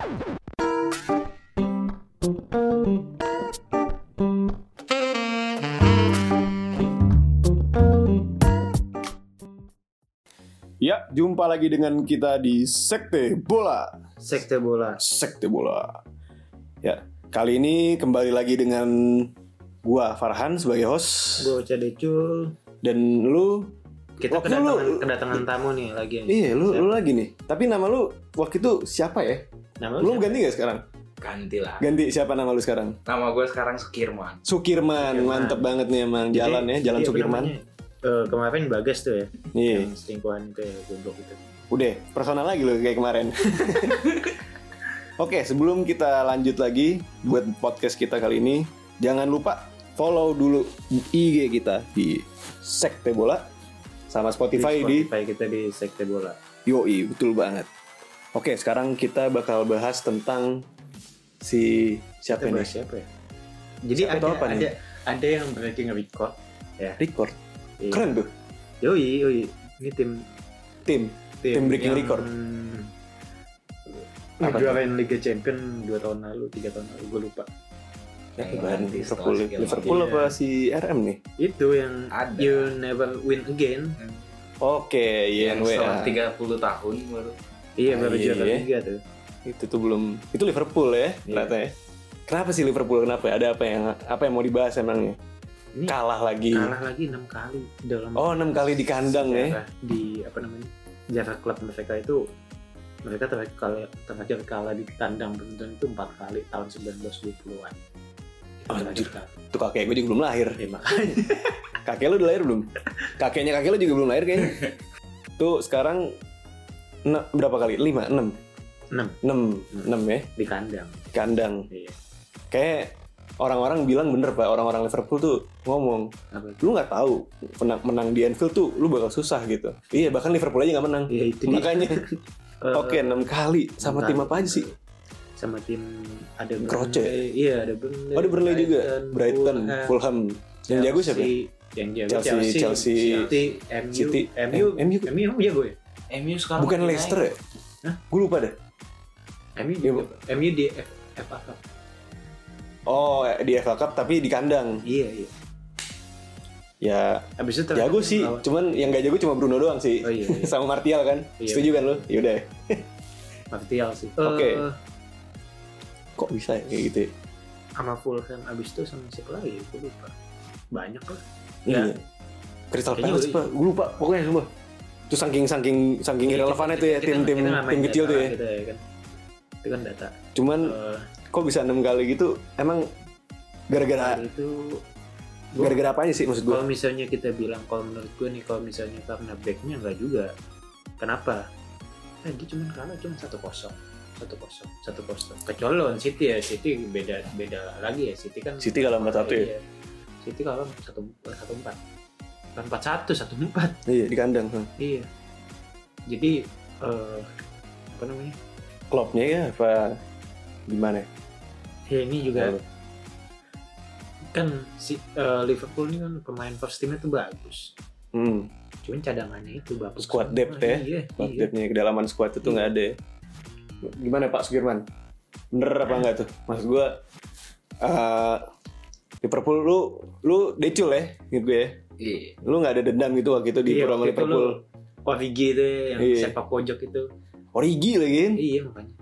Ya, jumpa lagi dengan kita di Sekte Bola. Sekte bola. Sekte Bola. Ya, kali ini kembali lagi dengan gua Farhan sebagai host Gue Ocha Decul. dan lu Kita Waktu kedatangan, lu- kedatangan tamu nih lagi. Iya, lu Siapa? lu lagi nih. Tapi nama lu waktu itu siapa ya? Nama Lu siapa? ganti gak sekarang? ganti lah Ganti siapa nama lu sekarang? nama gue sekarang Sukirman Sukirman, Sukirman. mantep banget nih emang jalan ya, jalan iya, Sukirman. namanya? Eh, kemarin Bagas tuh ya. Iya, Yang selingkuhan itu ya, goblok itu. udah personal lagi lo kayak kemarin. Oke, sebelum kita lanjut lagi buat podcast kita kali ini, jangan lupa follow dulu IG kita di Sekte Bola sama Spotify di Spotify kita di Sekte bola. Yoi, betul banget. Oke, sekarang kita bakal bahas tentang si siapa ini? siapa ya? Jadi Siapa ada, atau apa nih? ada ada yang breaking record. Record. Iya. Keren tuh. Yoi, yoi. Ini tim Tim. Tim breaking yang record. Apa tuh? Juarain Liga Champion 2 tahun lalu, 3 tahun lalu, gue lupa. Liverpool. sekian Liverpool lama. apa si RM nih? Itu yang Ada. You Never Win Again. Oke, yang setelah YNWA. 30 tahun baru Iya, baru Iya. juara Liga tuh. Itu tuh belum itu Liverpool ya, Iya. ternyata ya. Kenapa sih Liverpool? Kenapa? Ada apa yang apa yang mau dibahas emangnya? Ini Kalah lagi. kalah lagi 6 kali dalam Oh, enam kali di kandang ya. di apa namanya sejarah klub mereka itu mereka terakhir kali terakhir kalah di kandang beruntun itu empat kali tahun 1920-an. Itu Anjir. Tuh kakek gue juga belum lahir. Ya makanya Kakek lu udah lahir belum? Kakeknya kakek lu juga belum lahir kayaknya. Tuh sekarang na- berapa kali? 5, 6. 6 6, 6 ya, di kandang. kandang. Iya. Kayak orang-orang bilang bener Pak, orang-orang Liverpool tuh ngomong, Apa? lu nggak tahu menang menang di Anfield tuh lu bakal susah gitu. Iya, bahkan Liverpool aja nggak menang. Iya itu. Makanya oke 6 kali sama enam tim apa aja sih? Sama tim ada Croce. Burnley. Iya, ada Burnley. Oh, ada Burnley juga. Brighton, Fulham. Yang jago siapa? ya? Chelsea. Yang jago Chelsea, Chelsea, Chelsea, City, MU, City. MU, Eh, MU. MU emang jago ya? MU sekarang Bukan Leicester ya? Gue lupa deh. MU Iya, juga. MU di FA Cup. Oh, di FA Cup tapi di kandang. Iya, iya. Ya Habis itu jago sih, lawan- cuman yang gak jago cuma Bruno doang sih. Oh iya, iya. Sama Martial kan? Iya. Setuju kan lu? Yaudah. Martial sih. Oke. Eh, Kok bisa ya kayak gitu ya? sama Fulham abis itu sama siapa lagi? Gue lupa. Banyak lah. Iya. Ya. Crystal Palace pak, gue lupa pokoknya semua. Itu saking saking saking irrelevan kita- itu ya tim-tim tim kecil tuh ya. Kita, ya kan. Itu kan data. Cuman Eh, kok bisa enam kali gitu? Emang gara-gara itu gara-gara apa aja sih maksud gue? kalau misalnya kita bilang kalau menurut gue nih kalau misalnya karena backnya enggak juga. Kenapa? Eh, dia cuma kalah cuma satu kosong satu kosong satu kosong kecuali lawan City ya City beda beda lagi ya City kan City kalah 4-1 ya? Iya. City kalah satu satu empat kan empat satu satu empat Iya di kandang. hmm. Iya. Jadi eh apa namanya? Klubnya ya apa gimana? Ya ini juga Oh. kan si eh, Liverpool ini kan pemain first teamnya tuh bagus. Hmm, Cuman cadangannya itu bagus. Squad depth ya? Iya. squad iya. depth-nya kedalaman squad itu nggak ada. ya. Gimana Pak Sugirman? Bener apa enggak tuh? Maksud gue eh Liverpool lu lu decul ya gitu ya. Iya. Lu nggak ada dendam gitu waktu itu di Iya, itu Liverpool. lu- Origi itu ya, yang Iya. sepak pojok itu. Origi lagi kan? Iya makanya.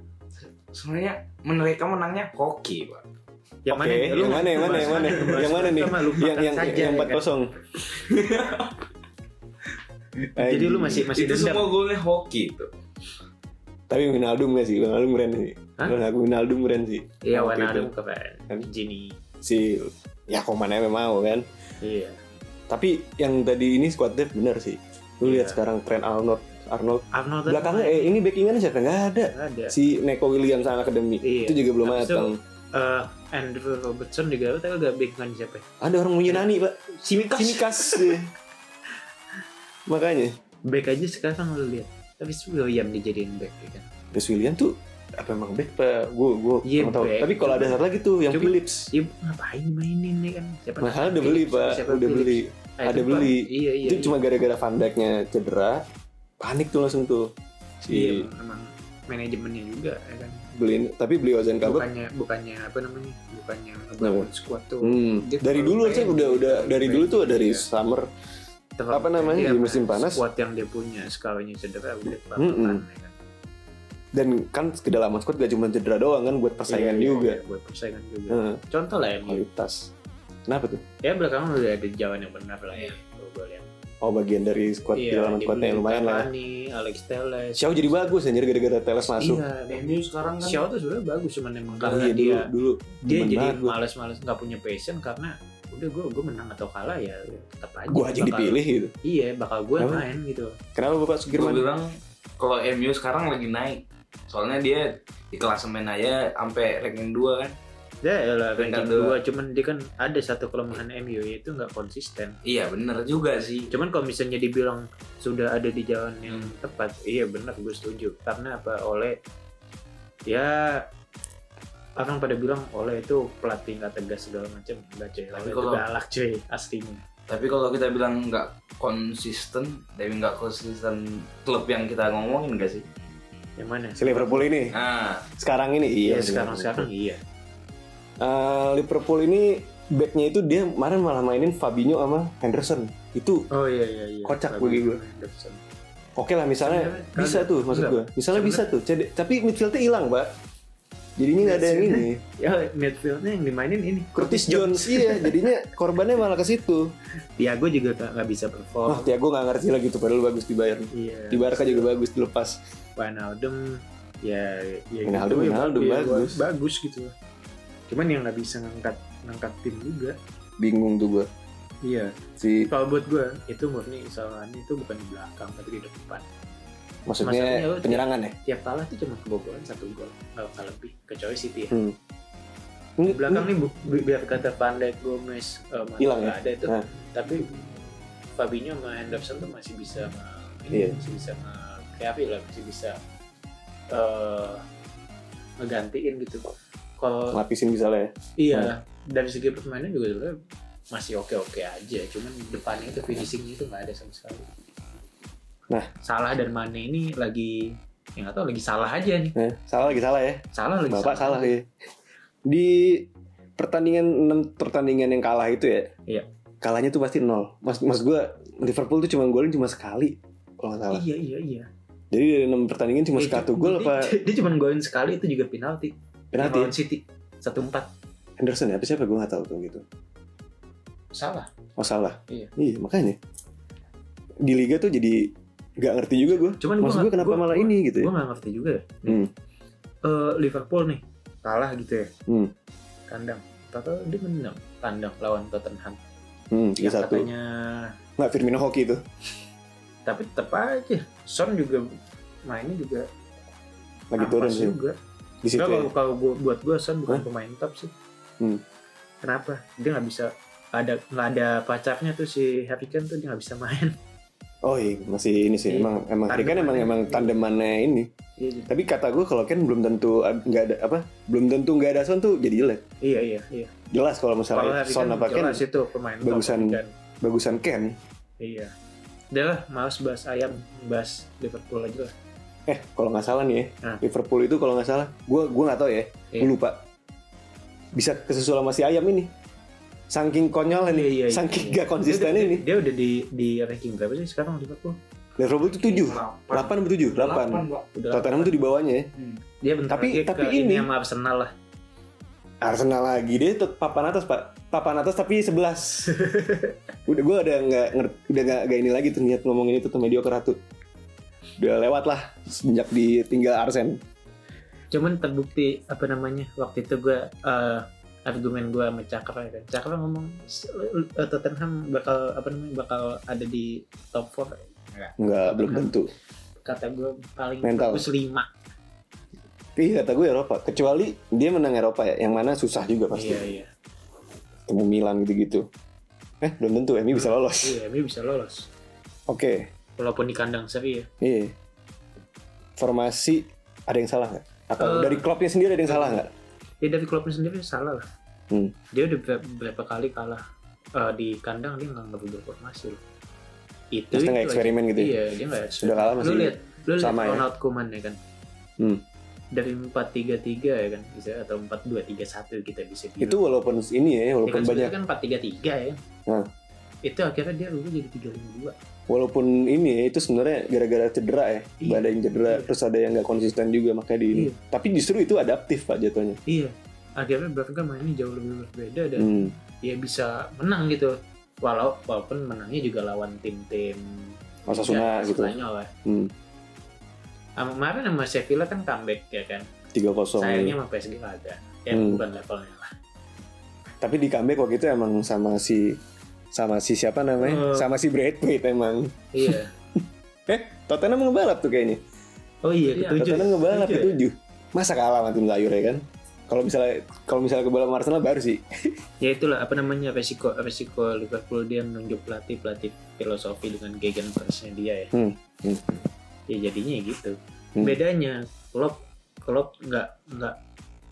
Sebenarnya mereka menangnya hoki, Pak. Yang Lu yang mana yang mana yang mana? Yang mana nih? Yang makan yang saja, yang ya empat kan? kosong. Jadi lu masih masih itu dendam. semua golnya hoki itu. Tapi Wijnaldum nggak sih? Wijnaldum keren sih. Hah? Lu ngaku Wijnaldum keren sih. Iya, itu. keren. Kan? Gini. Si ya Koman emang mau kan. Iya. Tapi yang tadi ini squad depth bener sih. Lu lihat Iya. sekarang Trent Arnold Arnold Arnold belakangnya eh ini backingan siapa nggak ada ada. si Neko Williams anak akademi Iya. itu juga belum Habis itu- matang Eh, Andrew Robertson juga lu tahu gak backingan siapa? ya? ada orang Yunani pak Simikas. Simikas dia. makanya Back aja sekarang lu lihat. Tapi William dijadiin back ya kan. Chris William tuh apa emang back pak gue gue Iya, nggak tahu tapi kalau ada satu lagi tuh yang Coba- Phillips Ya ngapain mainin nih kan? Siapa Masalah namanya? udah beli pak, siapa udah beli. Nah, ada beli. Iya iya. itu iya. cuma gara-gara Van Dijk-nya cedera, panik tuh langsung tuh. Iya, Si emang, emang manajemennya juga ya kan. beliin tapi beli Ozan Kabak bukannya bukannya apa namanya bukannya ngebangun squad tuh Hmm. Dia Dari dulu sih pengen udah udah dari dulu tuh dari Iya. summer Terlalu apa namanya, iya, di musim panas. squad yang dia punya skalanya cedera udah Mm-mm. pelan-pelan ya kan dan kan kedalaman squad gak cuma cedera doang kan buat persaingan Iya, iya, juga. iya, buat persaingan juga Heeh, contoh lah ya kualitas. Kenapa tuh? ya belakangan udah ada jalan yang benar lah ya kalau gue lihat Oh bagian dari squad Iya, kedalaman squadnya yang lumayan lah. ya. Cavani, Alex Telles Xiao jadi bagus anjir gara-gara Teles masuk. iya MU sekarang kan Xiao tuh sebenarnya bagus cuman emang Oh, karena iya, dia dulu, dulu dia jadi males-males nggak punya passion karena udah gue gue menang atau kalah ya tetap aja Gua aja bakal- dipilih gitu. iya bakal gue Kenapa? main gitu Kenapa Bapak gue Sugirman? bilang kalau MU sekarang lagi naik soalnya dia di klasemen aja sampai ranking 2 kan ya lah ranking dua. dua cuman dia kan ada satu kelemahan MU yaitu nggak konsisten iya bener juga sih cuman kalau misalnya dibilang sudah ada di jalan yang Hmm. tepat iya benar gue setuju karena apa oleh ya orang pada bilang oleh itu pelatih nggak tegas segala macam enggak cuy Tapi oleh itu kalau- galak cuy aslinya tapi kalau kita bilang nggak konsisten tapi nggak konsisten klub yang kita ngomongin gak sih yang mana Si Liverpool ini nah sekarang ini iya iya. sekarang sekarang iya Eh, Liverpool ini backnya itu dia kemarin malah mainin Fabinho sama Henderson. Itu oh iya iya iya Kocak bagi gue. Henderson. oke lah misalnya Sebenarnya bisa kagak. tuh maksud Enggak. gue. Misalnya bisa tuh. Cede- Tapi midfieldnya hilang, Pak. Jadinya nggak ada yang ini. ya midfieldnya yang dimainin ini Curtis Jones iya, jadinya korbannya malah ke situ. Tiago juga nggak bisa perform Tiago nggak ngerti lagi tuh padahal bagus di Bayern. iya Di Barca juga bagus dilepas. Wijnaldum ya ya Wijnaldum, gitu, ya, Wijnaldum ya, bagus. bagus gitu cuman yang nggak bisa ngangkat ngangkat tim juga Bingung tuh gue. iya Si kalau buat gue itu murni kesalahannya itu bukan di belakang tapi di depan Maksudnya maksudnya penyerangan ya? tiap kalah tuh cuma kebobolan satu gol nggak bakal lebih kecuali City ya Hmm. di belakang nih biar kata Pandai Gomez eh, Hilang nggak ya? ada itu Nah. tapi Fabinho sama Henderson tuh masih bisa ini Iya. masih bisa ya lah masih bisa eh ngegantiin gitu kalau Lapisin misalnya ya. iya dari segi permainan juga sebenarnya masih oke oke aja cuman depannya itu finishingnya itu nggak ada sama sekali Nah. salah dan Mane ini lagi ya nggak tahu lagi salah aja nih Nah, salah lagi salah ya. salah lagi Bapak salah ya. Di pertandingan 6 pertandingan yang kalah itu ya. Iya. Kalahnya tuh pasti nol. Mas mas gue Liverpool tuh cuma golin cuma sekali kalau nggak salah. iya iya iya Jadi dari 6 pertandingan cuma Dia- satu gol apa dia cuma golin sekali itu juga penalti penalti? lawan City satu empat Henderson ya? Apa siapa gue nggak tahu tuh gitu. salah Oh salah. Iya. Iya makanya di liga tuh jadi nggak ngerti juga gue. cuman Maksud gue kenapa malah ini gitu gue ya? nggak ngerti juga ya Hmm. Eh, Liverpool nih kalah gitu ya Hmm. kandang Tato dia menang kandang lawan Tottenham Hmm, yang 3-1. katanya Nggak Firmino hoki itu. tapi tetap aja Son juga mainnya juga Lagi turun sih juga di situ. Nggak, Ya. kalau kalau gua- buat gue Son bukan Hah? pemain top sih Hmm. kenapa dia nggak bisa ada nggak ada pacarnya tuh si Harry Kane tuh dia nggak bisa main Oh iya masih ini sih Iya. emang emang Harry Kane emang emang tandemannya ini. iya Tapi kata gue kalau Ken belum tentu nggak ada apa belum tentu nggak ada Son tuh jadi jelek. iya iya iya Jelas kalau misalnya Harry Son apa Ken itu pemain top bagusan- dan bagusan Ken. iya udah lah males bahas ayam bahas Liverpool aja lah Eh kalau nggak salah nih ya Nah. Liverpool itu kalau nggak salah gue gue nggak tahu ya Iya. gue lupa bisa kesusul sama si ayam ini. Saking konyol ini, Iya, iya, iya. saking gak konsisten dia, ini. dia udah di di ranking berapa sih sekarang Liverpool Liverpool itu? Tujuh, delapan. Atau tujuh, delapan. Tottenham tuh di bawahnya ya. dia bentar Tapi- lagi tapi ke ini- sama Arsenal lah. Arsenal lagi. Dia tetap papan atas pak, papan atas tapi 11 udah gue udah nggak ngerti, udah nggak nggak ini lagi tuh niat ngomongin itu tuh mediocre ratu. Udah lewat lah sejak ditinggal Arsen. cuman terbukti apa namanya waktu itu gue eh, argumen gue sama Cakra ya kan Cakra ngomong "S- eh, Tottenham bakal apa namanya bakal ada di top 4 Nggak belum tentu. kata gue paling Mental. bagus 5 Iya kata gue Eropa. Kecuali dia menang Eropa ya, yang mana susah juga pasti. iya iya Ketemu Milan gitu-gitu. Eh belum tentu MU bisa lolos. iya dia bisa lolos Oke, walaupun di kandang seri ya iya. Formasi ada yang salah nggak? Atau Eh, dari klubnya sendiri ada yang salah nggak? ya dari klubnya sendiri salah lah Hmm. dia udah ber- berapa kali kalah eh, di kandang dia nggak nggak berubah formasi loh itu nggak itu aja. eksperimen gitu ya? iya dia nggak Sudah kalah masih lu lihat lu lihat sama ya? Ronald Koeman ya kan Hmm. dari 4-3-3 ya kan bisa atau 4-2-3-1 kita bisa bilang. Itu walaupun ini ya, ya walaupun kan banyak sebenarnya kan 4-3-3 ya. Nah. Itu akhirnya dia rubah jadi 3-5-2. walaupun ini ya, itu sebenarnya gara-gara cedera ya. Iya. Ada yang cedera, Iya. terus ada yang nggak konsisten juga makanya di ini. Iya. Tapi justru itu adaptif Pak jatuhnya. Iya. Akhirnya Barca mainnya jauh lebih berbeda dan Hmm. ya bisa menang gitu. Walau walaupun menangnya juga lawan tim-tim Osasuna Liga gitu. Spanyol lah. Hmm. Sama kemarin sama Sevilla kan comeback ya kan. 3-0. Sayangnya sama PSG nggak ada. Ya Hmm. bukan levelnya lah. Tapi di comeback waktu itu emang sama si sama si siapa namanya? Eh. Sama si Braithwaite emang. Iya. Eh, Tottenham ngebalap tuh kayaknya. Oh iya, Iya, ketujuh. Tottenham ngebalap Ketujuh ya? ketujuh. Masa kalah sama tim sayur ya kan? Kalau misalnya kalau misalnya kebalap sama Arsenal baru sih. Ya itulah apa namanya resiko resiko Liverpool dia menunjuk pelatih pelatih filosofi dengan gegen nya dia ya. Hmm, hmm. Ya jadinya ya gitu. Hmm. Bedanya Klopp Klopp nggak nggak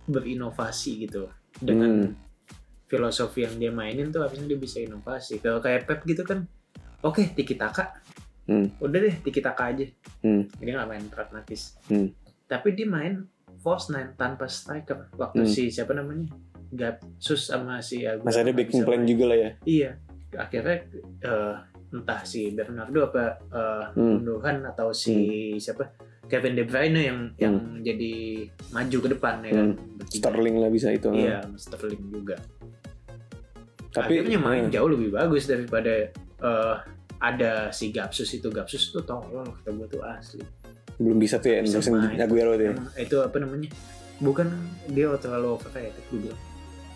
berinovasi gitu dengan Hmm. filosofi yang dia mainin tuh harusnya dia bisa inovasi. Kalau kayak Pep gitu kan, oke tiki taka, Hmm. udah deh tiki taka aja. Hmm. Dia nggak main pragmatis. Hmm. Tapi dia main false nine tanpa striker. Waktu Hmm. si siapa namanya? Gapsus sama si Aguero Masih ada backing plan main. juga lah ya. Iya, akhirnya eh, entah si Bernardo apa eh, Hmm. Gundogan atau si siapa Kevin De Bruyne yang yang jadi maju ke depan ya kan. Hmm. Sterling lah bisa itu. Iya, sama Sterling juga. Tapi akhirnya main eh, jauh lebih bagus daripada eh, ada si Gapsus itu Gapsus itu tolol kata gue tuh asli. Belum bisa tuh ya main. Aguero tuh ya. Itu apa namanya? Bukan dia terlalu overrated gue bilang.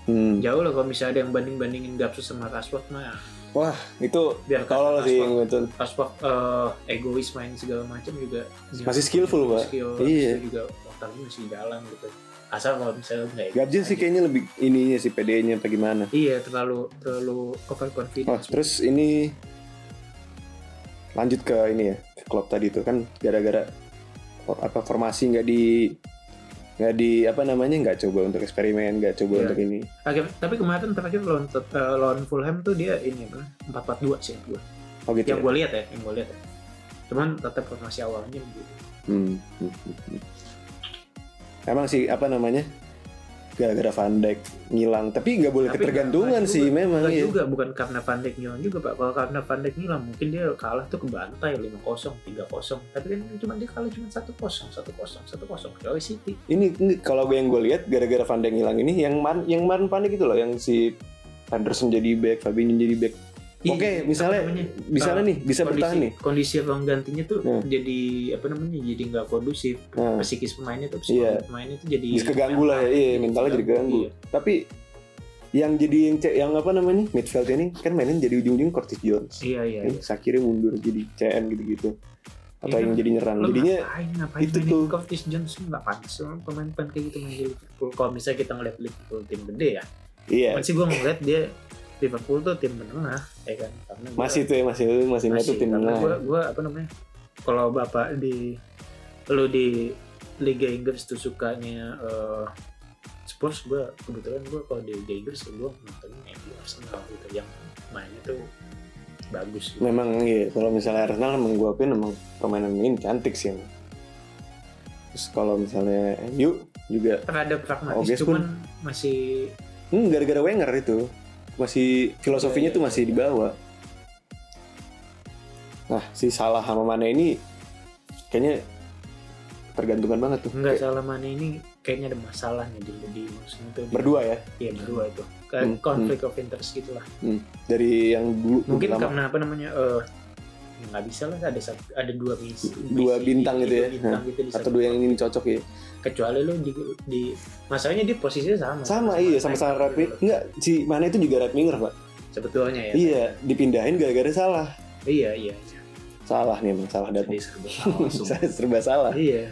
Hmm. Jauh lah kalau misalnya ada yang banding bandingin Gapsus sama Rashford mah Wah, itu biar tolol sih betul. Rashford eh, egois main segala macam juga Masih skillful, Pak. skill Iya. itu juga otaknya masih jalan gitu asal kalau misalnya nggak Gabjen sih kayaknya lebih ininya sih PD-nya apa gimana. iya terlalu terlalu Wah, overconfidence terus ini lanjut ke ini ya, ke klub tadi tuh kan gara-gara for- apa formasi nggak di nggak di apa namanya nggak coba untuk eksperimen, nggak coba Iya. untuk ini. Akhir- tapi kemarin terakhir lawan eh, lawan Fulham tuh dia ini apa empat empat dua sih gue Oh gitu. yang Ya? gue lihat ya yang gue lihat ya cuman tetap formasi awalnya gitu Hmm, hmm, hmm, hmm. Emang sih apa namanya? Gara-gara Van Dijk ngilang, tapi nggak boleh Tapi ketergantungan nggak sih juga, memang ya. juga bukan karena Van Dijk ngilang juga pak. Kalau karena Van Dijk ngilang mungkin dia kalah tuh ke bantai 5-0 3-0 tapi kan cuma dia kalah cuma 1-0 1-0 1-0 kecuali City. Ini, ini kalau gue yang gue lihat gara-gara Van Dijk ngilang ini yang man, yang man Van Dijk itu loh yang si Anderson jadi back, Fabinho jadi back. Oke, Iya, misalnya apa namanya, bisa eh, nih, bisa kondisi, bertahan nih. kondisi ruang gantinya tuh Hmm. jadi apa namanya jadi nggak kondusif Nah, psikis pemainnya tuh Iya. psikis pemainnya tuh jadi Bisa keganggu lah ya, iya, mentalnya jadi keganggu. Iya. tapi yang jadi yang yang apa namanya midfield ini kan mainin jadi ujung-ujung Curtis Jones. iya iya, Kan iya. Sakirnya mundur jadi CM gitu-gitu. Atau Iya yang kan? jadi nyerang. Jadinya ngapain ngapain itu tuh. Curtis Jones nggak pantas pemain-pemain kayak gitu main di Liverpool kalau misalnya kita ngeliat Liverpool tim gede ya iya Cuman sih gue ngeliat dia Liverpool tuh tim menengah ya kan karena gua- masih tuh ya masih masih, masih tim karena tengah. gue gue apa namanya kalau bapak di lu di Liga Inggris tuh sukanya eh, Spurs gue kebetulan gue kalau di Liga Inggris gue nontonnya MU Arsenal gitu yang mainnya tuh bagus gitu. Memang iya kalau misalnya Arsenal emang gue akuin emang permainan ini cantik sih. emang. Terus kalau misalnya MU juga terhadap pragmatis cuman masih hmm, gara-gara Wenger itu masih filosofinya Iya, tuh iya, masih iya. dibawa. Nah si Salah sama Mane ini kayaknya tergantungan banget tuh. nggak Kayak salah mana ini kayaknya ada masalahnya di di maksudnya tuh di- berdua ya iya berdua itu kayak Hmm, konflik of interest gitu lah dari yang dulu mungkin lama. karena apa namanya eh nggak bisa lah ada satu- ada dua misi Dua bintang gitu ya. bintang gitu di atau dua yang ini cocok ya kecuali lu di, di masalahnya di posisinya sama. Sama iya sama-sama right wing enggak si mana itu juga right winger pak. Sebetulnya ya. Iya dipindahin gara-gara salah. Iya iya, iya. salah nih emang salah datang. Jadi serba salah serba salah. Iya.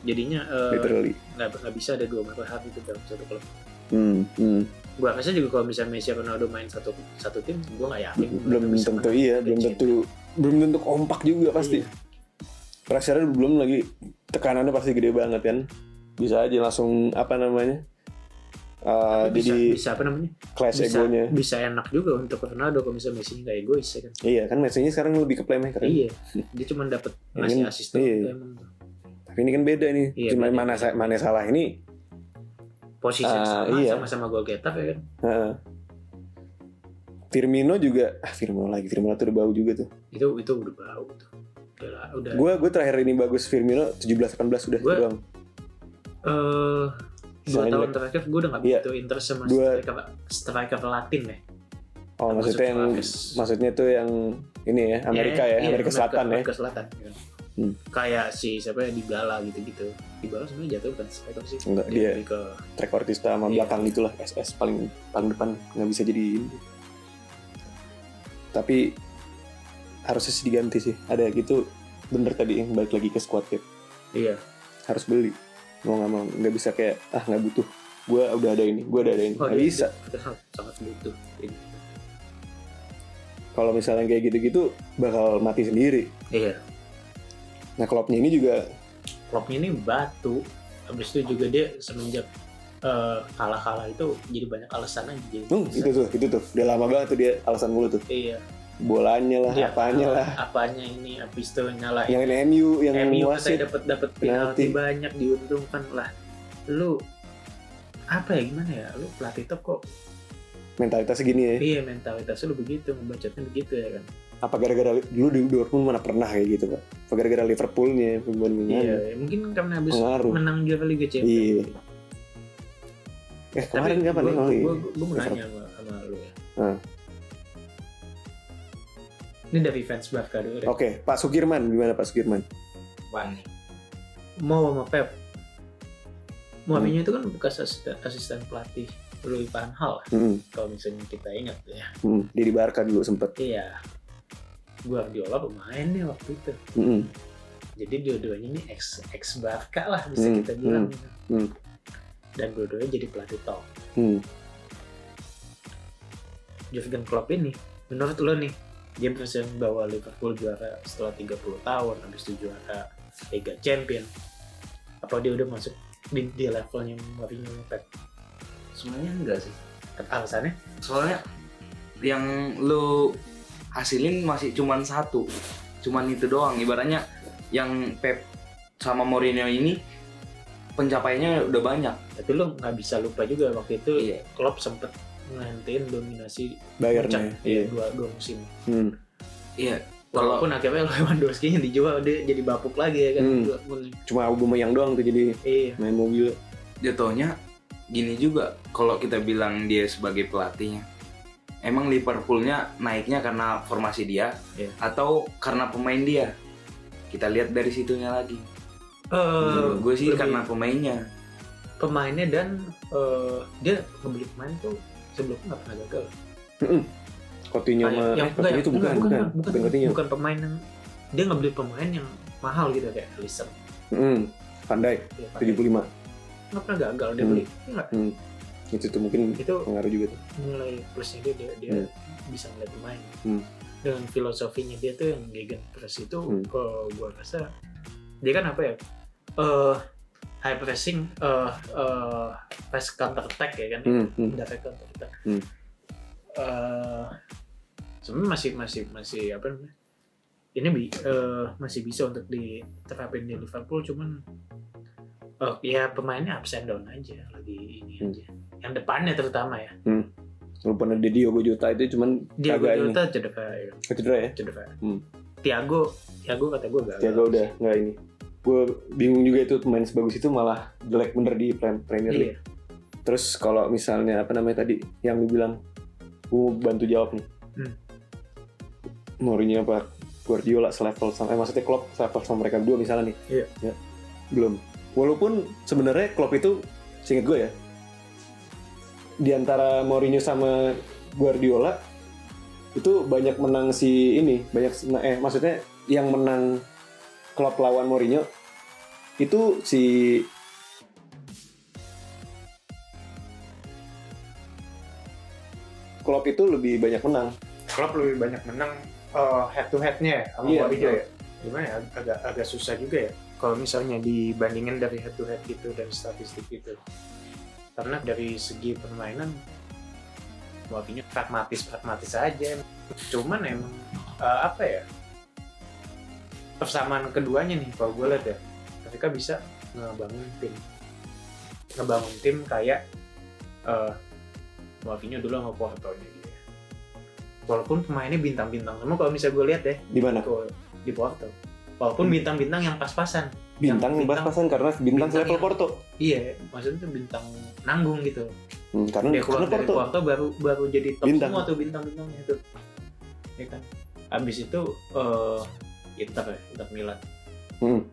Jadinya eh, literally. nggak bisa ada dua matahari itu dalam satu klub. Hmm, hmm. gua rasa juga kalau misalnya Messi Ronaldo main satu satu tim gua nggak yakin belum tentu iya belum tentu belum tentu kompak juga pasti. Iya. pressure belum lagi tekanannya pasti gede banget kan bisa aja langsung apa namanya uh, bisa, jadi bisa apa namanya clash bisa, egonya bisa enak juga untuk Ronaldo kalau misalnya Messi nggak egois ya kan iya kan Messi sekarang lebih ke playmaker iya dia cuma dapat Ya ngasih kan? asisten Iya. gitu emang tapi ini kan beda nih. Iya, Cuma beda. mana mana salah ini? posisi Ah, sama iya. sama-sama gol getap ya kan Heeh. Firmino juga, ah Firmino lagi, Firmino tuh udah bau juga tuh. itu itu udah bau tuh udah Gue gue terakhir ini bagus Firmino 17-18 udah Gua- doang. eh dua tahun terakhir gue udah gak Iya. begitu interest sama Dua- striker striker Latin ya Oh Termasuk maksudnya yang Suarez. maksudnya tuh yang ini ya Amerika ya, Iya, Amerika Selatan ya. Amerika Selatan ya. Hmm. kayak si siapa ya Dybala gitu-gitu Dybala sebenarnya jatuh bukan striker sih Enggak, dia- lebih ke Trequartista sama Iya. belakang gitulah SS paling paling depan nggak bisa jadi ini. Tapi harusnya sih diganti sih. Ada gitu bener tadi yang balik lagi ke squad cap iya. Harus beli. Mau nggak mau nggak bisa kayak ah nggak butuh. Gue udah ada ini gue udah ada ini. Oh, nggak dia- bisa. dia- kita sangat, sangat butuh kalau misalnya kayak gitu-gitu bakal mati sendiri. Iya. Nah klubnya ini juga Kloppnya ini batu. Habis itu juga dia semenjak eh, kalah-kalah itu jadi banyak alasan aja. Jadi hmm, itu tuh itu tuh. Udah lama banget tuh dia alasan mulu tuh. Iya bolanya lah Dia- apanya lah. Apanya ini habis itu nyalahin yang MU yang MU wasit. dapat dapat penalti. banyak diuntungkan lah. Lu apa ya gimana ya? Lu pelatih top kok. Mentalitasnya gini ya? Iya mentalitasnya lu begitu ngebacotnya begitu ya kan. Apa gara-gara dulu di Dortmund mana pernah kayak gitu pak? Apa gara-gara Liverpoolnya pembandingan iya ya, mungkin karena habis pengaruh. menang juara Liga Iya. Champions eh kemarin kapan nih? Gue, oh iya. gue, gue mau nanya sama, sama lu ya. Hmm. Ini dari fans Barca dulu deh oke Pak Sukirman gimana Pak Sukirman Apaan nih? mau sama Pep? Hmm. Mourinho itu kan bekas asisten, asisten pelatih Louis van Gaal Hmm, kalau misalnya kita ingat ya. Hmm. dia di Barca dulu sempet. Iya. Guardiola pemainnya waktu itu. Hmm, jadi dua-duanya ini ex ex Barca lah bisa Hmm, kita bilang hmm. dan dua-duanya jadi pelatih top. Hmm. Jurgen Klopp ini menurut lo nih dia bisa bawa Liverpool juara setelah 30 tahun habis itu juara Liga Champion apa dia udah masuk di, di levelnya Mourinho Pep Sebenarnya enggak sih. alasannya Soalnya yang lu hasilin masih cuman satu. Cuman itu doang. Ibaratnya yang Pep sama Mourinho ini pencapaiannya udah banyak. tapi lo nggak bisa lupa juga waktu itu Iya. Klopp sempet ngantiin dominasi Bayarnya puncak iya. dua, dua musim Hmm. Iya. Kalau walaupun akhirnya Lewandowski yang dijual dia jadi bapuk lagi ya kan Hmm. Cuma Aubameyang doang tuh jadi iya main mobil jatuhnya gini juga kalau kita bilang dia sebagai pelatihnya emang Liverpoolnya naiknya karena formasi dia Iya. atau karena pemain dia kita lihat dari situnya lagi Eh, gue sih lebih karena pemainnya pemainnya dan eh, dia ngebeli pemain tuh sebelumnya nggak pernah gagal Coutinho Kayak- sama yang eh, Coutinho itu bukan enggak, bukan bukan, bukan bukan, Coutinho bukan pemain yang dia ngebeli pemain yang mahal gitu kayak Alisson Hmm. Pandai ya, 75 nggak pernah gagal dia Hmm. beli Nggak. itu tuh mungkin itu pengaruh juga tuh nilai plusnya dia dia, dia Hmm. bisa ngeliat pemain Hmm. dengan filosofinya dia tuh yang gegen press itu Hmm. kalau gua rasa dia kan apa ya eh high pressing eh eh press counter attack ya kan? Hmm, hmm. direct counter attack. Hmm. Eh, sebenarnya masih masih masih apa namanya? Ini bi eh, masih bisa untuk diterapin di Liverpool cuman oh ya pemainnya and down aja lagi ini Hmm. aja. Yang depannya terutama ya. Walaupun ada Diogo Jota itu cuman ini Jota cedera ya. Cedera ya? Cedera. Hmm. Tiago Tiago kata gue gagal. Tiago udah nggak ini gue bingung juga itu pemain sebagus itu malah jelek bener di Prem- Premier League. Iya terus kalau misalnya apa namanya tadi yang lu bilang gue bantu jawab nih. Hmm. Mourinho apa Guardiola selevel sama eh, maksudnya Klopp selevel sama mereka berdua misalnya nih. Iya. ya belum. Walaupun sebenarnya Klopp itu seinget gue ya di antara Mourinho sama Guardiola itu banyak menang si ini banyak eh maksudnya yang menang Klopp lawan Mourinho itu si Klopp itu lebih banyak menang. Klopp lebih banyak menang head to headnya sama Iya, Mourinho ya. Gimana ya? Agak agak susah juga ya kalau misalnya dibandingin dari head to head gitu dari statistik gitu. Karena dari segi permainan Mourinho pragmatis pragmatis aja. Cuman emang eh, apa ya persamaan keduanya nih kalau gue lihat ya. Mereka bisa ngebangun tim. Ngebangun tim kayak eh Mourinho dulu sama Porto-nya dia walaupun pemainnya bintang-bintang semua kalau misalnya gue lihat ya Di mana? Di Porto. Walaupun bintang-bintang yang pas-pasan. Bintang Yang pas-pasan karena bintang, bintang yang- Porto. iya maksudnya tuh bintang nanggung gitu. Hmm, karena dia keluar karena dari Porto. Porto baru baru jadi top Bintang. semua tuh bintang-bintangnya itu ya kan? Abis itu eh Inter ya Inter Milan Hmm.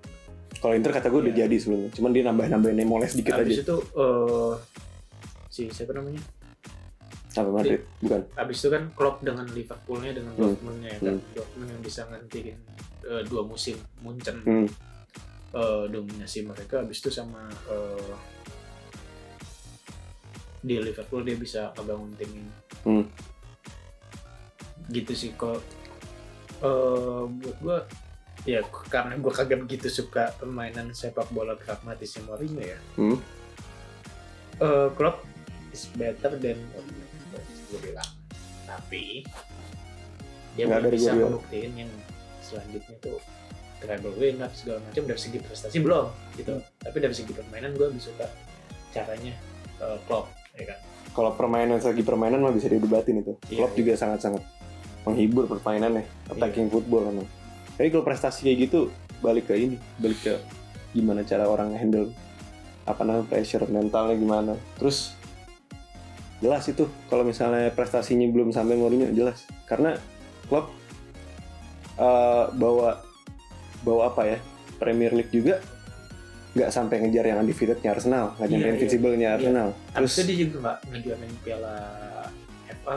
Kalau Inter kata gue udah Iya. jadi sebelumnya. Cuman dia nambah-nambahin Moles dikit abis aja. itu eh si siapa namanya Sampai Madrid. Bukan. abis itu kan Klopp dengan Liverpoolnya dengan Hmm. Dortmundnya ya kan Dortmund yang bisa ngantiin eh, dua musim Munchen Hmm. eh, dominasi mereka abis itu sama eh, di Liverpool dia bisa ngebangun tim ini Hmm. gitu sih kok eh buat gua ya karena gua kagak begitu suka permainan sepak bola pragmatisnya Mourinho ya Hmm. eh Klopp is better than gue bilang tapi dia Nggak belum bisa ngebuktiin yang selanjutnya tuh treble winner segala macam dari segi prestasi belum gitu tapi dari segi permainan gue lebih suka caranya eh, Klopp ya kan Kalau permainan segi permainan mah bisa didebatin itu. Iya, Klopp iya. juga sangat-sangat menghibur permainannya, attacking football emang. Tapi kalau prestasi kayak gitu balik ke ini, balik ke gimana cara orang handle apa namanya pressure mentalnya gimana. Terus jelas itu kalau misalnya prestasinya belum sampai Mourinho jelas karena Klopp eh, bawa bawa apa ya Premier League juga nggak sampai ngejar yang undefeatednya Arsenal, nggak nyampe Iya, iya. invincible-nya Arsenal. Terus Terus dia juga nggak ngejuarin piala FA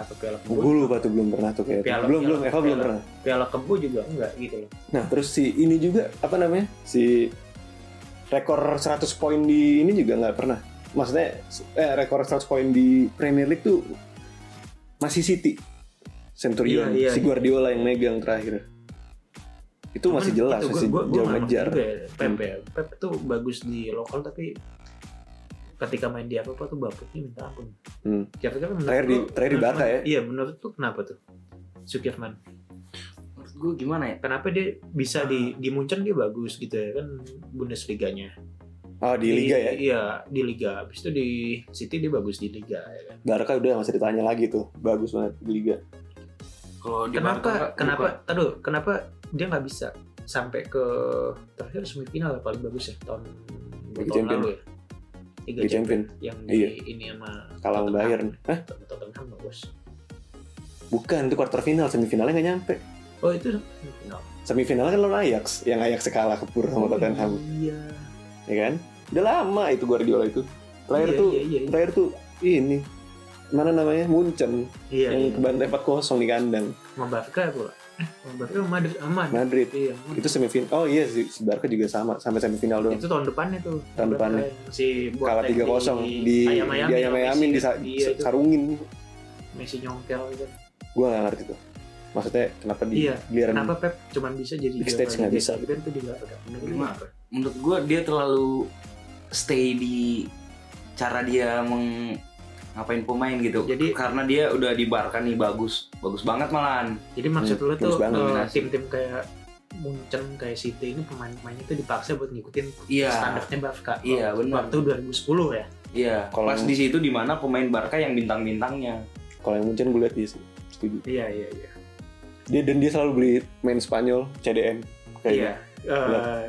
atau piala gue kebu lupa tuh belum pernah tuh kayak Piala- belum piala- belum Eva belum pernah. piala kebu juga enggak gitu loh Nah terus si ini juga apa namanya si rekor 100 poin di ini juga nggak pernah. Maksudnya eh, rekor 100 poin di Premier League tuh masih City. Centurion, Iya, iya, si iya. Guardiola yang megang terakhir. Itu masih Cuman jelas, itu masih gua, gua, jauh ngejar. juga ya, Pep ya. Pep tuh bagus di lokal tapi ketika main di apa tuh bapuknya minta ampun. Hmm. Kira-kira menurut Terakhir di- terakhir di Barca ya? Iya menurut tuh kenapa tuh? Sukirman. menurut gue gimana ya Kenapa dia bisa di di Munchen dia bagus gitu ya kan Bundesliga-nya. Oh di Liga ya. Iya, di Liga. Habis itu di City dia bagus di Liga ya kan. Barca udah usah ditanya lagi tuh, bagus banget di Liga. kalau di Kenapa Barca, kenapa taduh, kenapa dia nggak bisa sampai ke terakhir semifinal paling bagus ya tahun tahun Champion. lalu ya. Liga Liga Champion. yang di Iya. ini sama Kalah sama. Bayern. Hah? Tottenham bagus. Bukan, itu quarter final, semifinalnya nggak nyampe. Oh itu semifinal. Semifinalnya kan lawan Ajax, yang Ajax kalah kepur sama Tottenham. Iya. ya kan? Udah lama itu Guardiola itu. Terakhir Iya, tuh, iya, iya, iya. terakhir tuh ini mana namanya Munchen Iya, yang iya. kebantai 4-0 di kandang Sama Barca pula. Barca sama Madrid aman. Madrid. Iya, Madrid. Itu semifinal. Oh iya si, si Barca juga sama sampai semifinal doang. itu tahun depannya tuh. Tahun depannya. Si Kalah Boateng 3-0 di ayam di ayam ayamin di sa- iya, sarungin. Messi nyongkel gitu. Gua gak ngerti tuh. Maksudnya kenapa di Iya, giliran Kenapa Pep cuman bisa jadi Big stage nggak bisa. Champion tuh di Barca? Menurut menurut gue dia terlalu stay di cara dia meng ngapain pemain gitu Jadi- karena dia udah di Barca nih bagus bagus banget malahan Jadi maksud Hmm, lu tuh eh, tim-tim kayak Munchen kayak City ini pemain-pemainnya tuh dipaksa buat ngikutin Iya. standarnya Barca. Iya, benar. Waktu 2010 ya. iya Kalau pas di situ di mana pemain Barca yang bintang-bintangnya kalau yang Munchen gue lihat dia sih setuju. Iya iya iya. Dia dan dia selalu beli main Spanyol CDM Iya. kayaknya. Eh,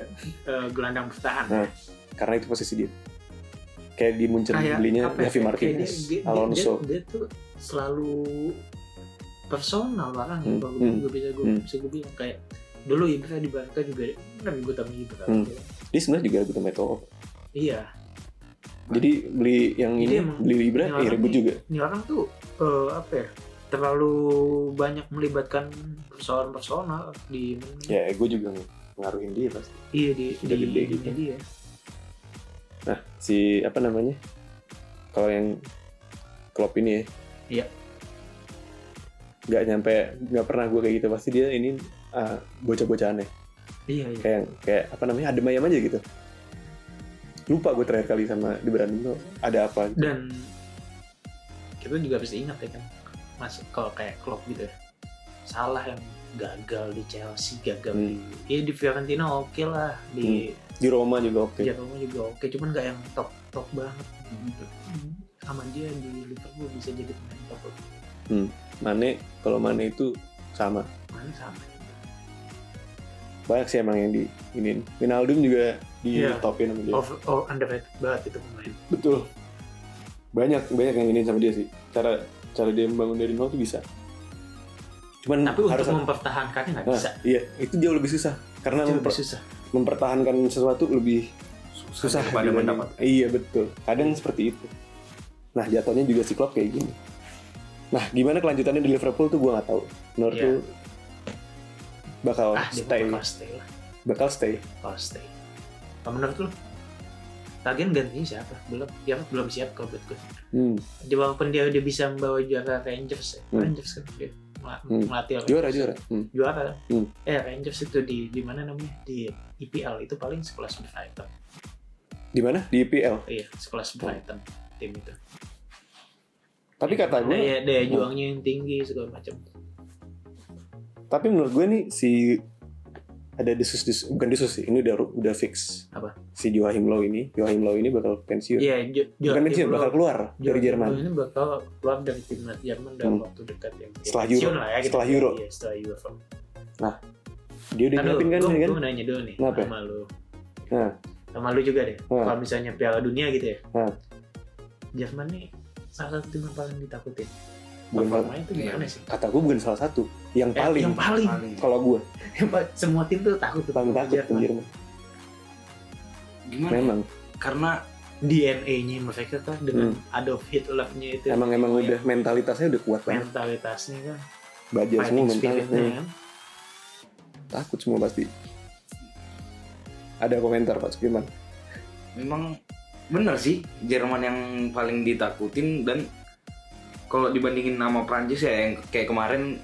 eh, gelandang bertahan. Nah, Karena itu posisi dia. Kayak di Munchen Kayak belinya ya, Javi kayak Martinez, dia- dia- Alonso. Dia, dia tuh selalu personal orangnya. Hmm, Kalau hmm, gue bisa gue hmm. bisa gue bilang kayak dulu Ibra di Barca juga kan gue tahu Ibra. Hmm. Dia sebenarnya juga butuh Meto. Iya. Jadi beli yang ini emang beli Ibra ya ribut juga. Ini orang tuh eh, apa ya? Terlalu banyak melibatkan persoalan personal di Ya gue juga ngaruhin dia pasti. iya di Udah di, gede gitu. di dia. Nah si apa namanya? Kalau yang Klopp ini ya. Iya. Gak nyampe, gak pernah gue kayak gitu. Pasti dia ini ah, bocah-bocahan ya. Iya iya. Kayak kayak apa namanya? Adem ayam aja gitu. Lupa gue terakhir kali sama di Brandon tuh ada apa gitu. Dan kita juga harus ingat ya kan, mas kalau kayak Klopp gitu ya, salah yang gagal di Chelsea gagal Hmm. di ya di Fiorentina oke lah di Di Roma juga oke. Jerome juga oke cuman nggak yang top top banget sama dia di Liverpool bisa jadi pemain top Mane kalau Mane itu sama. mana sama Banyak sih emang yang di ini. Wijnaldum juga di Iya. topin sama dia. over oh, underrated banget itu pemain Betul. Banyak banyak yang ini sama dia sih. Cara cara dia membangun dari nol tuh bisa. Cuman tapi harus untuk mempertahankannya nggak Nah, bisa iya, itu jauh lebih susah. Karena itu memper- lebih susah mempertahankan sesuatu lebih susah daripada dibanding- mendapat Iya betul. Kadang seperti itu. Nah jatuhnya juga si Klopp kayak gini. Nah gimana kelanjutannya di Liverpool tuh gue nggak tahu. Menurut lu bakal ah stay, bakal stay lah bakal stay. bakal stay menurut lu Lagian gantinya siapa? Belum, dia belum siap kalau buat gue. Hmm. Dia walaupun dia udah bisa membawa juara Rangers, ya. Hmm. Rangers kan dia Hmm. melatih Rangers. Juara juara. Hmm. Juara. Hmm. Eh Rangers itu di di mana namanya? Di IPL itu paling sekelas Brighton. Di mana? Di IPL. Iya, sekelas Brighton tim itu. Tapi kata gue, daya, daya juangnya yang tinggi segala macam. tapi menurut gue nih si ada desus bukan desus sih ini udah udah fix Apa? si Joachim Low ini Joachim Low ini bakal pensiun Iya, Jo- bukan pensiun bakal keluar dari Joachim Jerman Low ini bakal keluar dari timnas Jerman dalam Hmm. waktu dekat yang Setelah Euro. lah ya, gitu. Setelah Euro. Iya, setelah Euro. dia udah nyiapin kan gue, kan gue nanya dulu nih Kenapa? sama lu. Nah. Sama lu juga deh. Nah. Kalau misalnya Piala Dunia gitu ya. Nah. Jerman nih salah satu tim yang paling ditakutin. bukan Performanya itu gimana sih? kata gue bukan salah satu yang Eh, paling yang paling. Kalau gue semua tim tuh takut tuh paling sama takut Jerman. ke Jerman Gimana? memang Karena DNA-nya mereka kan dengan Adolf Hitler-nya itu. Hmm. emang emang udah mentalitasnya udah kuat banget mentalitasnya kan. baja semua Fighting mental spiritnya Hmm, kan. takut semua pasti ada komentar Pak Sukiman memang bener sih Jerman yang paling ditakutin dan kalau dibandingin sama Prancis ya yang kayak kemarin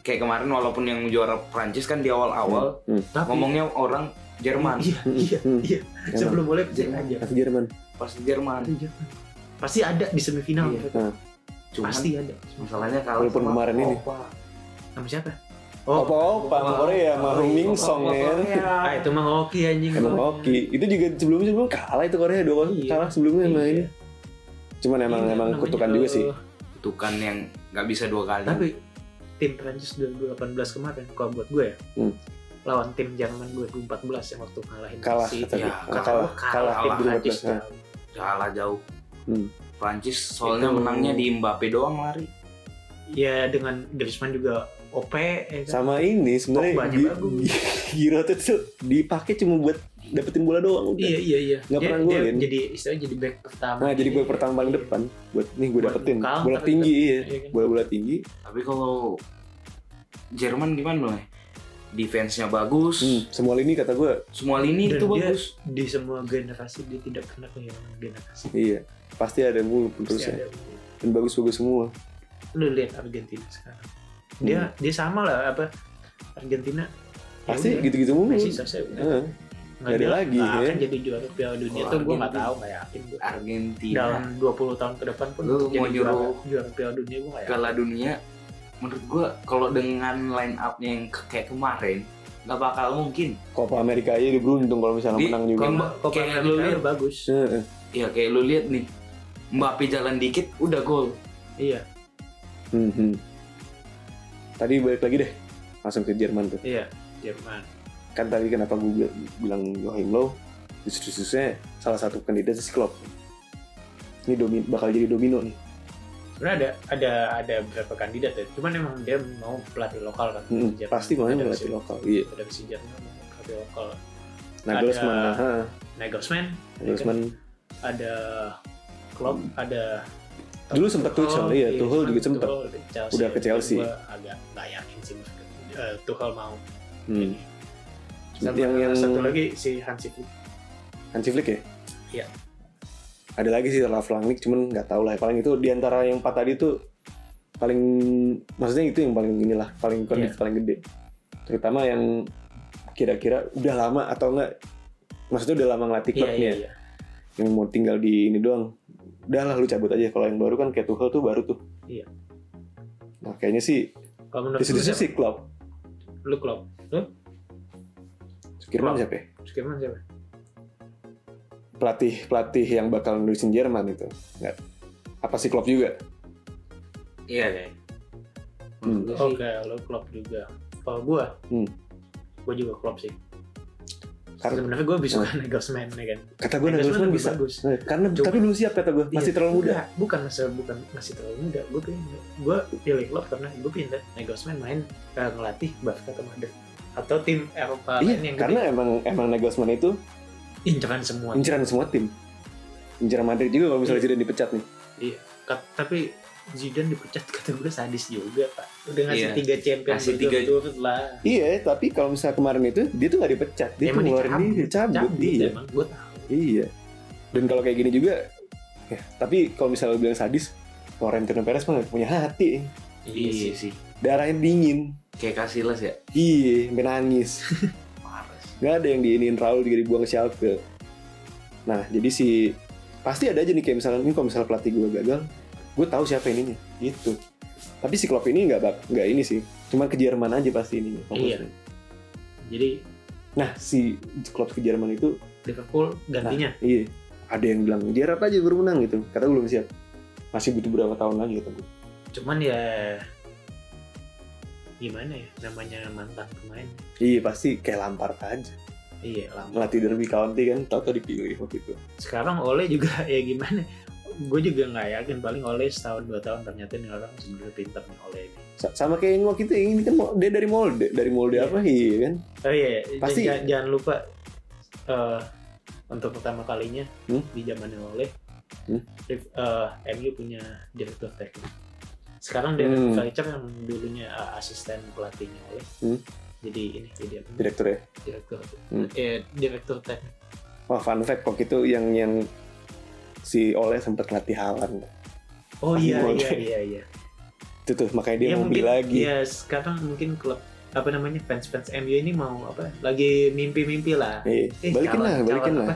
kayak kemarin walaupun yang juara Prancis kan di awal-awal Tapi ngomongnya orang Jerman Iya, Hmm, iya, hmm. iya. Emang. Sebelum mulai cek Jerman. aja. pasti Jerman pasti Jerman Itu Jerman. Pasti ada di semifinal. Iya. mereka. cuman Pasti ada. masalahnya kalau Walaupun kemarin ini. Sama siapa? Opa Opa sama Korea sama Hong Min Song ya Ah, itu mah hoki anjing. emang oke itu juga sebelumnya sebelum kalah itu Korea dua Iya. kalah sebelumnya sama Iya. ini cuman emang Iya, emang kutukan juga sih kutukan yang nggak bisa dua kali Tapi tim Prancis 2018 kemarin kalau buat gue ya. Hmm. Lawan tim Jerman 2014 yang waktu ngalahin kalah tadi Ya, kalah kalah. kalah, tim kalah, Prancis Prancis, jauh. kalah jauh Hmm. Prancis soalnya Itu- menangnya di Mbappe doang lari Ya dengan Griezmann juga OP ya kan? sama ini sebenarnya Giroud itu dipakai cuma buat dapetin bola doang udah Iya iya iya. Dia- pernah golin. Jadi istilahnya jadi back pertama. nah jadi Iya. pertama paling depan buat nih gue dapetin bola tinggi iya Iya kan? bola bola tinggi tapi kalau Jerman gimana loh defense-nya bagus hmm, semua lini kata gue semua lini Dan itu dia- bagus Di semua generasi dia tidak pernah kehilangan generasi. iya pasti ada mulu terusnya ada. dan bagus bagus semua Lu lihat Argentina sekarang. Dia dia sama lah apa Argentina. ya Hmm. pasti gitu-gitu mulu Messi. Heeh. Nggak ada lagi, ya. akan jadi juara Piala Dunia Kalau tuh gue nggak Argentina- tahu nggak yakin gue. Argentina Dalam 20 tahun ke depan pun Lu jadi mau juara, nyuruh juara Piala Dunia gue nggak yakin. Piala Dunia menurut gua kalau dengan line up-nya yang kayak kemarin nggak bakal mungkin Copa Amerika aja dia beruntung kalau misalnya Di- menang juga Copa- Copa kayak Amerika lu lihat. bagus. Heeh. ya kayak lu lihat nih Mbappe jalan dikit udah gol Iya Hmm, hmm. tadi balik lagi deh langsung ke Jerman tuh iya Jerman. Kan tadi kenapa gue bilang Joachim Low justru-justrusnya salah satu kandidat si Klopp ini domi, bakal jadi domino nih Sebenarnya ada ada ada beberapa kandidat ya. Cuman emang dia mau pelatih lokal kan. Hmm, Jerman. pasti melatih si- lokal iya Ada si Jerman mau pelatih lokal. Nagelsmann Ada- ha, Nagelsmann, Nagelsmann ada Klopp, ada Dulu sempet Tuchel, iya, Tuchel juga. Tuchel di Chelsea. Udah ke Chelsea. Gua agak nggak yakin sih uh, Tuchel mau. hmm. Sama yang yang satu lagi si Hansi Flick. Hansi Flick ya? Iya. ada lagi sih Ralf Rangnick cuman nggak tahu lah. Paling itu di antara yang empat tadi tuh paling maksudnya itu yang paling inilah paling kondisi Iya. paling gede. Terutama yang kira-kira udah lama atau enggak maksudnya udah lama ngelatih Iya klubnya. iya iya. yang mau tinggal di ini doang. Udah lah lu cabut aja. Kalau yang baru kan kayak Tuchel tuh baru tuh. Iya. nah kayaknya sih Kalau menurut di sih klub lu klub lu Klopp. siapa ya? Siapa? Pelatih pelatih yang bakal nulisin Jerman itu. Nggak. Apa sih Klopp juga? Iya deh. Hmm. Gua sih, oke lu klub juga. Kalau gua Hmm. gua juga klub sih. Karena sebenarnya gua lebih suka Nagelsmann ya kan? Kata gue Nagelsmann bisa. bagus. Nah, karena Cuma- tapi belum siap kata gue masih Iya, terlalu muda. enggak, bukan masalah bukan masih terlalu muda. Gue pengen gue pilih klub karena gue pindah. Nagelsmann main uh, ngelatih Barca ke Madrid atau tim Eropa iya yang karena gede emang emang Nagelsmann itu inceran semua. inceran semua tim. Inceran Madrid juga kalau misalnya Zidane dipecat nih. Kat- tapi Zidane dipecat kata gue sadis juga pak. Udah ngasih Iya. tiga champion Ngasih tiga- lah. Iya tapi kalau misalnya kemarin itu dia tuh nggak dipecat. Dia tuh Emang ngeluarin dicabut, diri cabut, cabut iya. emang gue tahu. Iya. Dan kalau kayak gini juga ya tapi kalau misalnya bilang sadis Florentino Perez mah punya hati. Iya sih. darahnya dingin Kayak Casillas ya. iya sampai nangis. Nggak ada yang diinin Raul juga dibuang ke Schalke nah jadi si pasti ada aja nih kayak misalnya ini kalau misalnya pelatih gue gagal gue tahu siapa ininya. Gitu. Tapi si Klopp ini nggak nggak ini sih. Cuma ke Jerman aja pasti ininya fokusnya. jadi nah si Klopp ke Jerman itu Liverpool gantinya? Iya. Ada yang bilang Gerrard aja baru menang gitu. Kata gue belum siap. Masih butuh berapa tahun lagi kata gue cuman ya gimana ya? Namanya mantan pemain. Iya pasti kayak Lampard aja. Iya lama melatih Derby County kan tau tau dipilih waktu itu. Sekarang Ole juga ya gimana? Gue juga nggak yakin paling Ole setahun dua tahun ternyata nih orang sebenarnya pinter nih Ole ini. Sa- sama kayak yang waktu itu yang ini kan dia dari Molde dari Molde Iya. apa? Iya kan? Oh iya Pasti- Pasti... jangan, jangan lupa eh, untuk pertama kalinya Hmm? di zamannya Ole Hmm? Rif- eh, MU punya direktur teknik sekarang Derek Hmm. Fletcher yang dulunya eh, asisten pelatihnya Ole Hmm. jadi ini jadi apa? direktur ya direktur Hmm. eh, direktur teknik Wah fun fact waktu itu yang yang si Oleh sempat latih Haaland. oh iya Ole. iya iya iya Itu tuh makanya dia Iya, mau beli mungkin- lagi. Iya, sekarang mungkin klub apa namanya fans-fans MU ini mau apa? Lagi mimpi-mimpi lah. Eh, Eh, balikin calon- lah, balikin calon lah. apa?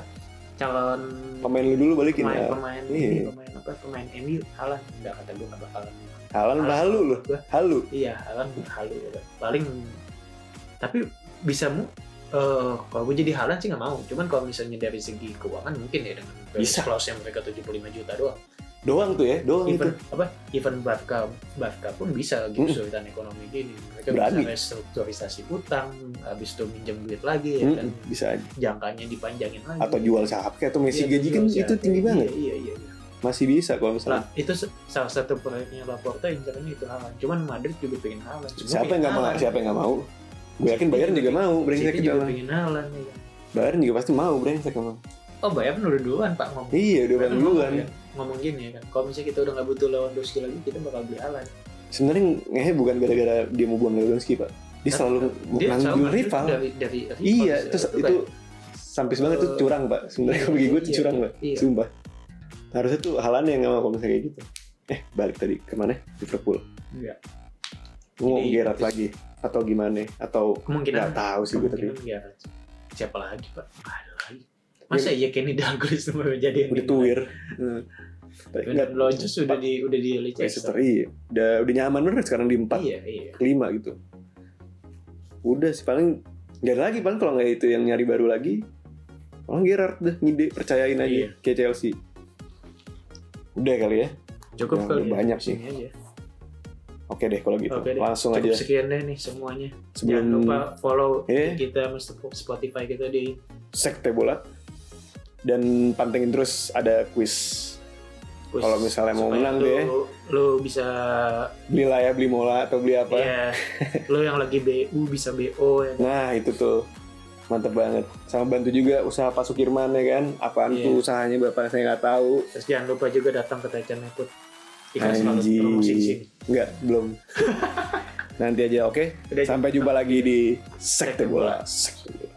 Calon Pemain lu dulu balikin pemain, lah. pemain, Iya. ini, pemain apa? Pemain MU Halan enggak kata gue enggak bakalan. Halan halu loh, halu. iya, Halan halu ya. Paling tapi bisa mu eh kalau gue jadi Halan sih nggak mau. Cuman kalau misalnya dari segi keuangan mungkin ya dengan Bisa. clause yang mereka 75 juta doang. Doang tuh ya, doang itu. Even apa? Even Barca Barca pun bisa lagi Hmm. kesulitan ekonomi gini. Mereka Berani. bisa restrukturisasi utang, habis itu minjem duit lagi ya kan. Bisa aja. Jangkanya dipanjangin lagi. Atau jual Sapke atau Messi Iya, gaji kan itu tinggi Iya, banget. Iya, iya, iya. Masih bisa kalau Nah, misalnya. itu se- salah satu proyeknya Laporta incarnya itu Haaland. Cuman Madrid juga pengen Haaland. Siapa yang nggak mau? Siapa yang nggak mau? Gue yakin Bayern juga mau, brengsek juga mah. pengen Haaland ya kan. Bayern juga pasti mau, brengsek emang. Oh Bayern udah duluan Pak ngomong. Iya, udah bang ngomong, duluan. ya, ngomong gini ya kan. Kalau misalnya kita udah nggak butuh Lewandowski lagi, kita bakal beli Haaland. Sebenarnya ngehe bukan gara-gara dia mau buang Lewandowski pak. Dia selalu Dia nanggung sama Madrid rival. dari dari rival Iya, sih. terus kan. itu sampis banget tuh curang pak. Sebenarnya Iya, kalau bagi gue iya, tuh curang iya, pak. iya. Sumpah. Harusnya tuh halannya yang nggak mau kalau misalnya kayak gitu. Eh balik tadi ke mana? Liverpool. Iya. Mau terus- lagi atau gimana? Atau kemungkinan nggak tahu sih gue Gerrard. siapa lagi pak lagi masa iya Kenny Dalglish mau jadi udah tuir. Nggak Lodges sudah di udah di Leicester iya. Udah udah nyaman banget sekarang di empat iya iya kelima gitu. Udah sih paling nggak lagi paling kalau nggak itu yang nyari baru lagi. Paling Gerrard deh ngide percayain aja Iya. kayak Chelsea. Udah kali ya. cukup kali ya. banyak sih. Aja. Oke deh kalau gitu. Oke deh. Langsung cukup aja sekian deh nih semuanya sebelum jangan lupa follow Eh. kita Spotify kita di sekte bola dan pantengin terus ada quiz. Kalau misalnya mau menang lu, deh. lu bisa Beli lah ya, beli mola atau beli apa. ya lu yang lagi BU bisa BO ya Nah itu tuh mantep banget. Sama bantu juga usaha Pak Sukirman ya kan. Apaan Iya. tuh usahanya bapak saya nggak tahu. terus jangan lupa juga datang ke kita selalu promosi di sini Enggak, belum. Nanti aja oke. Udah, Sampai jumpa lagi di sekte bola. Sekte bola.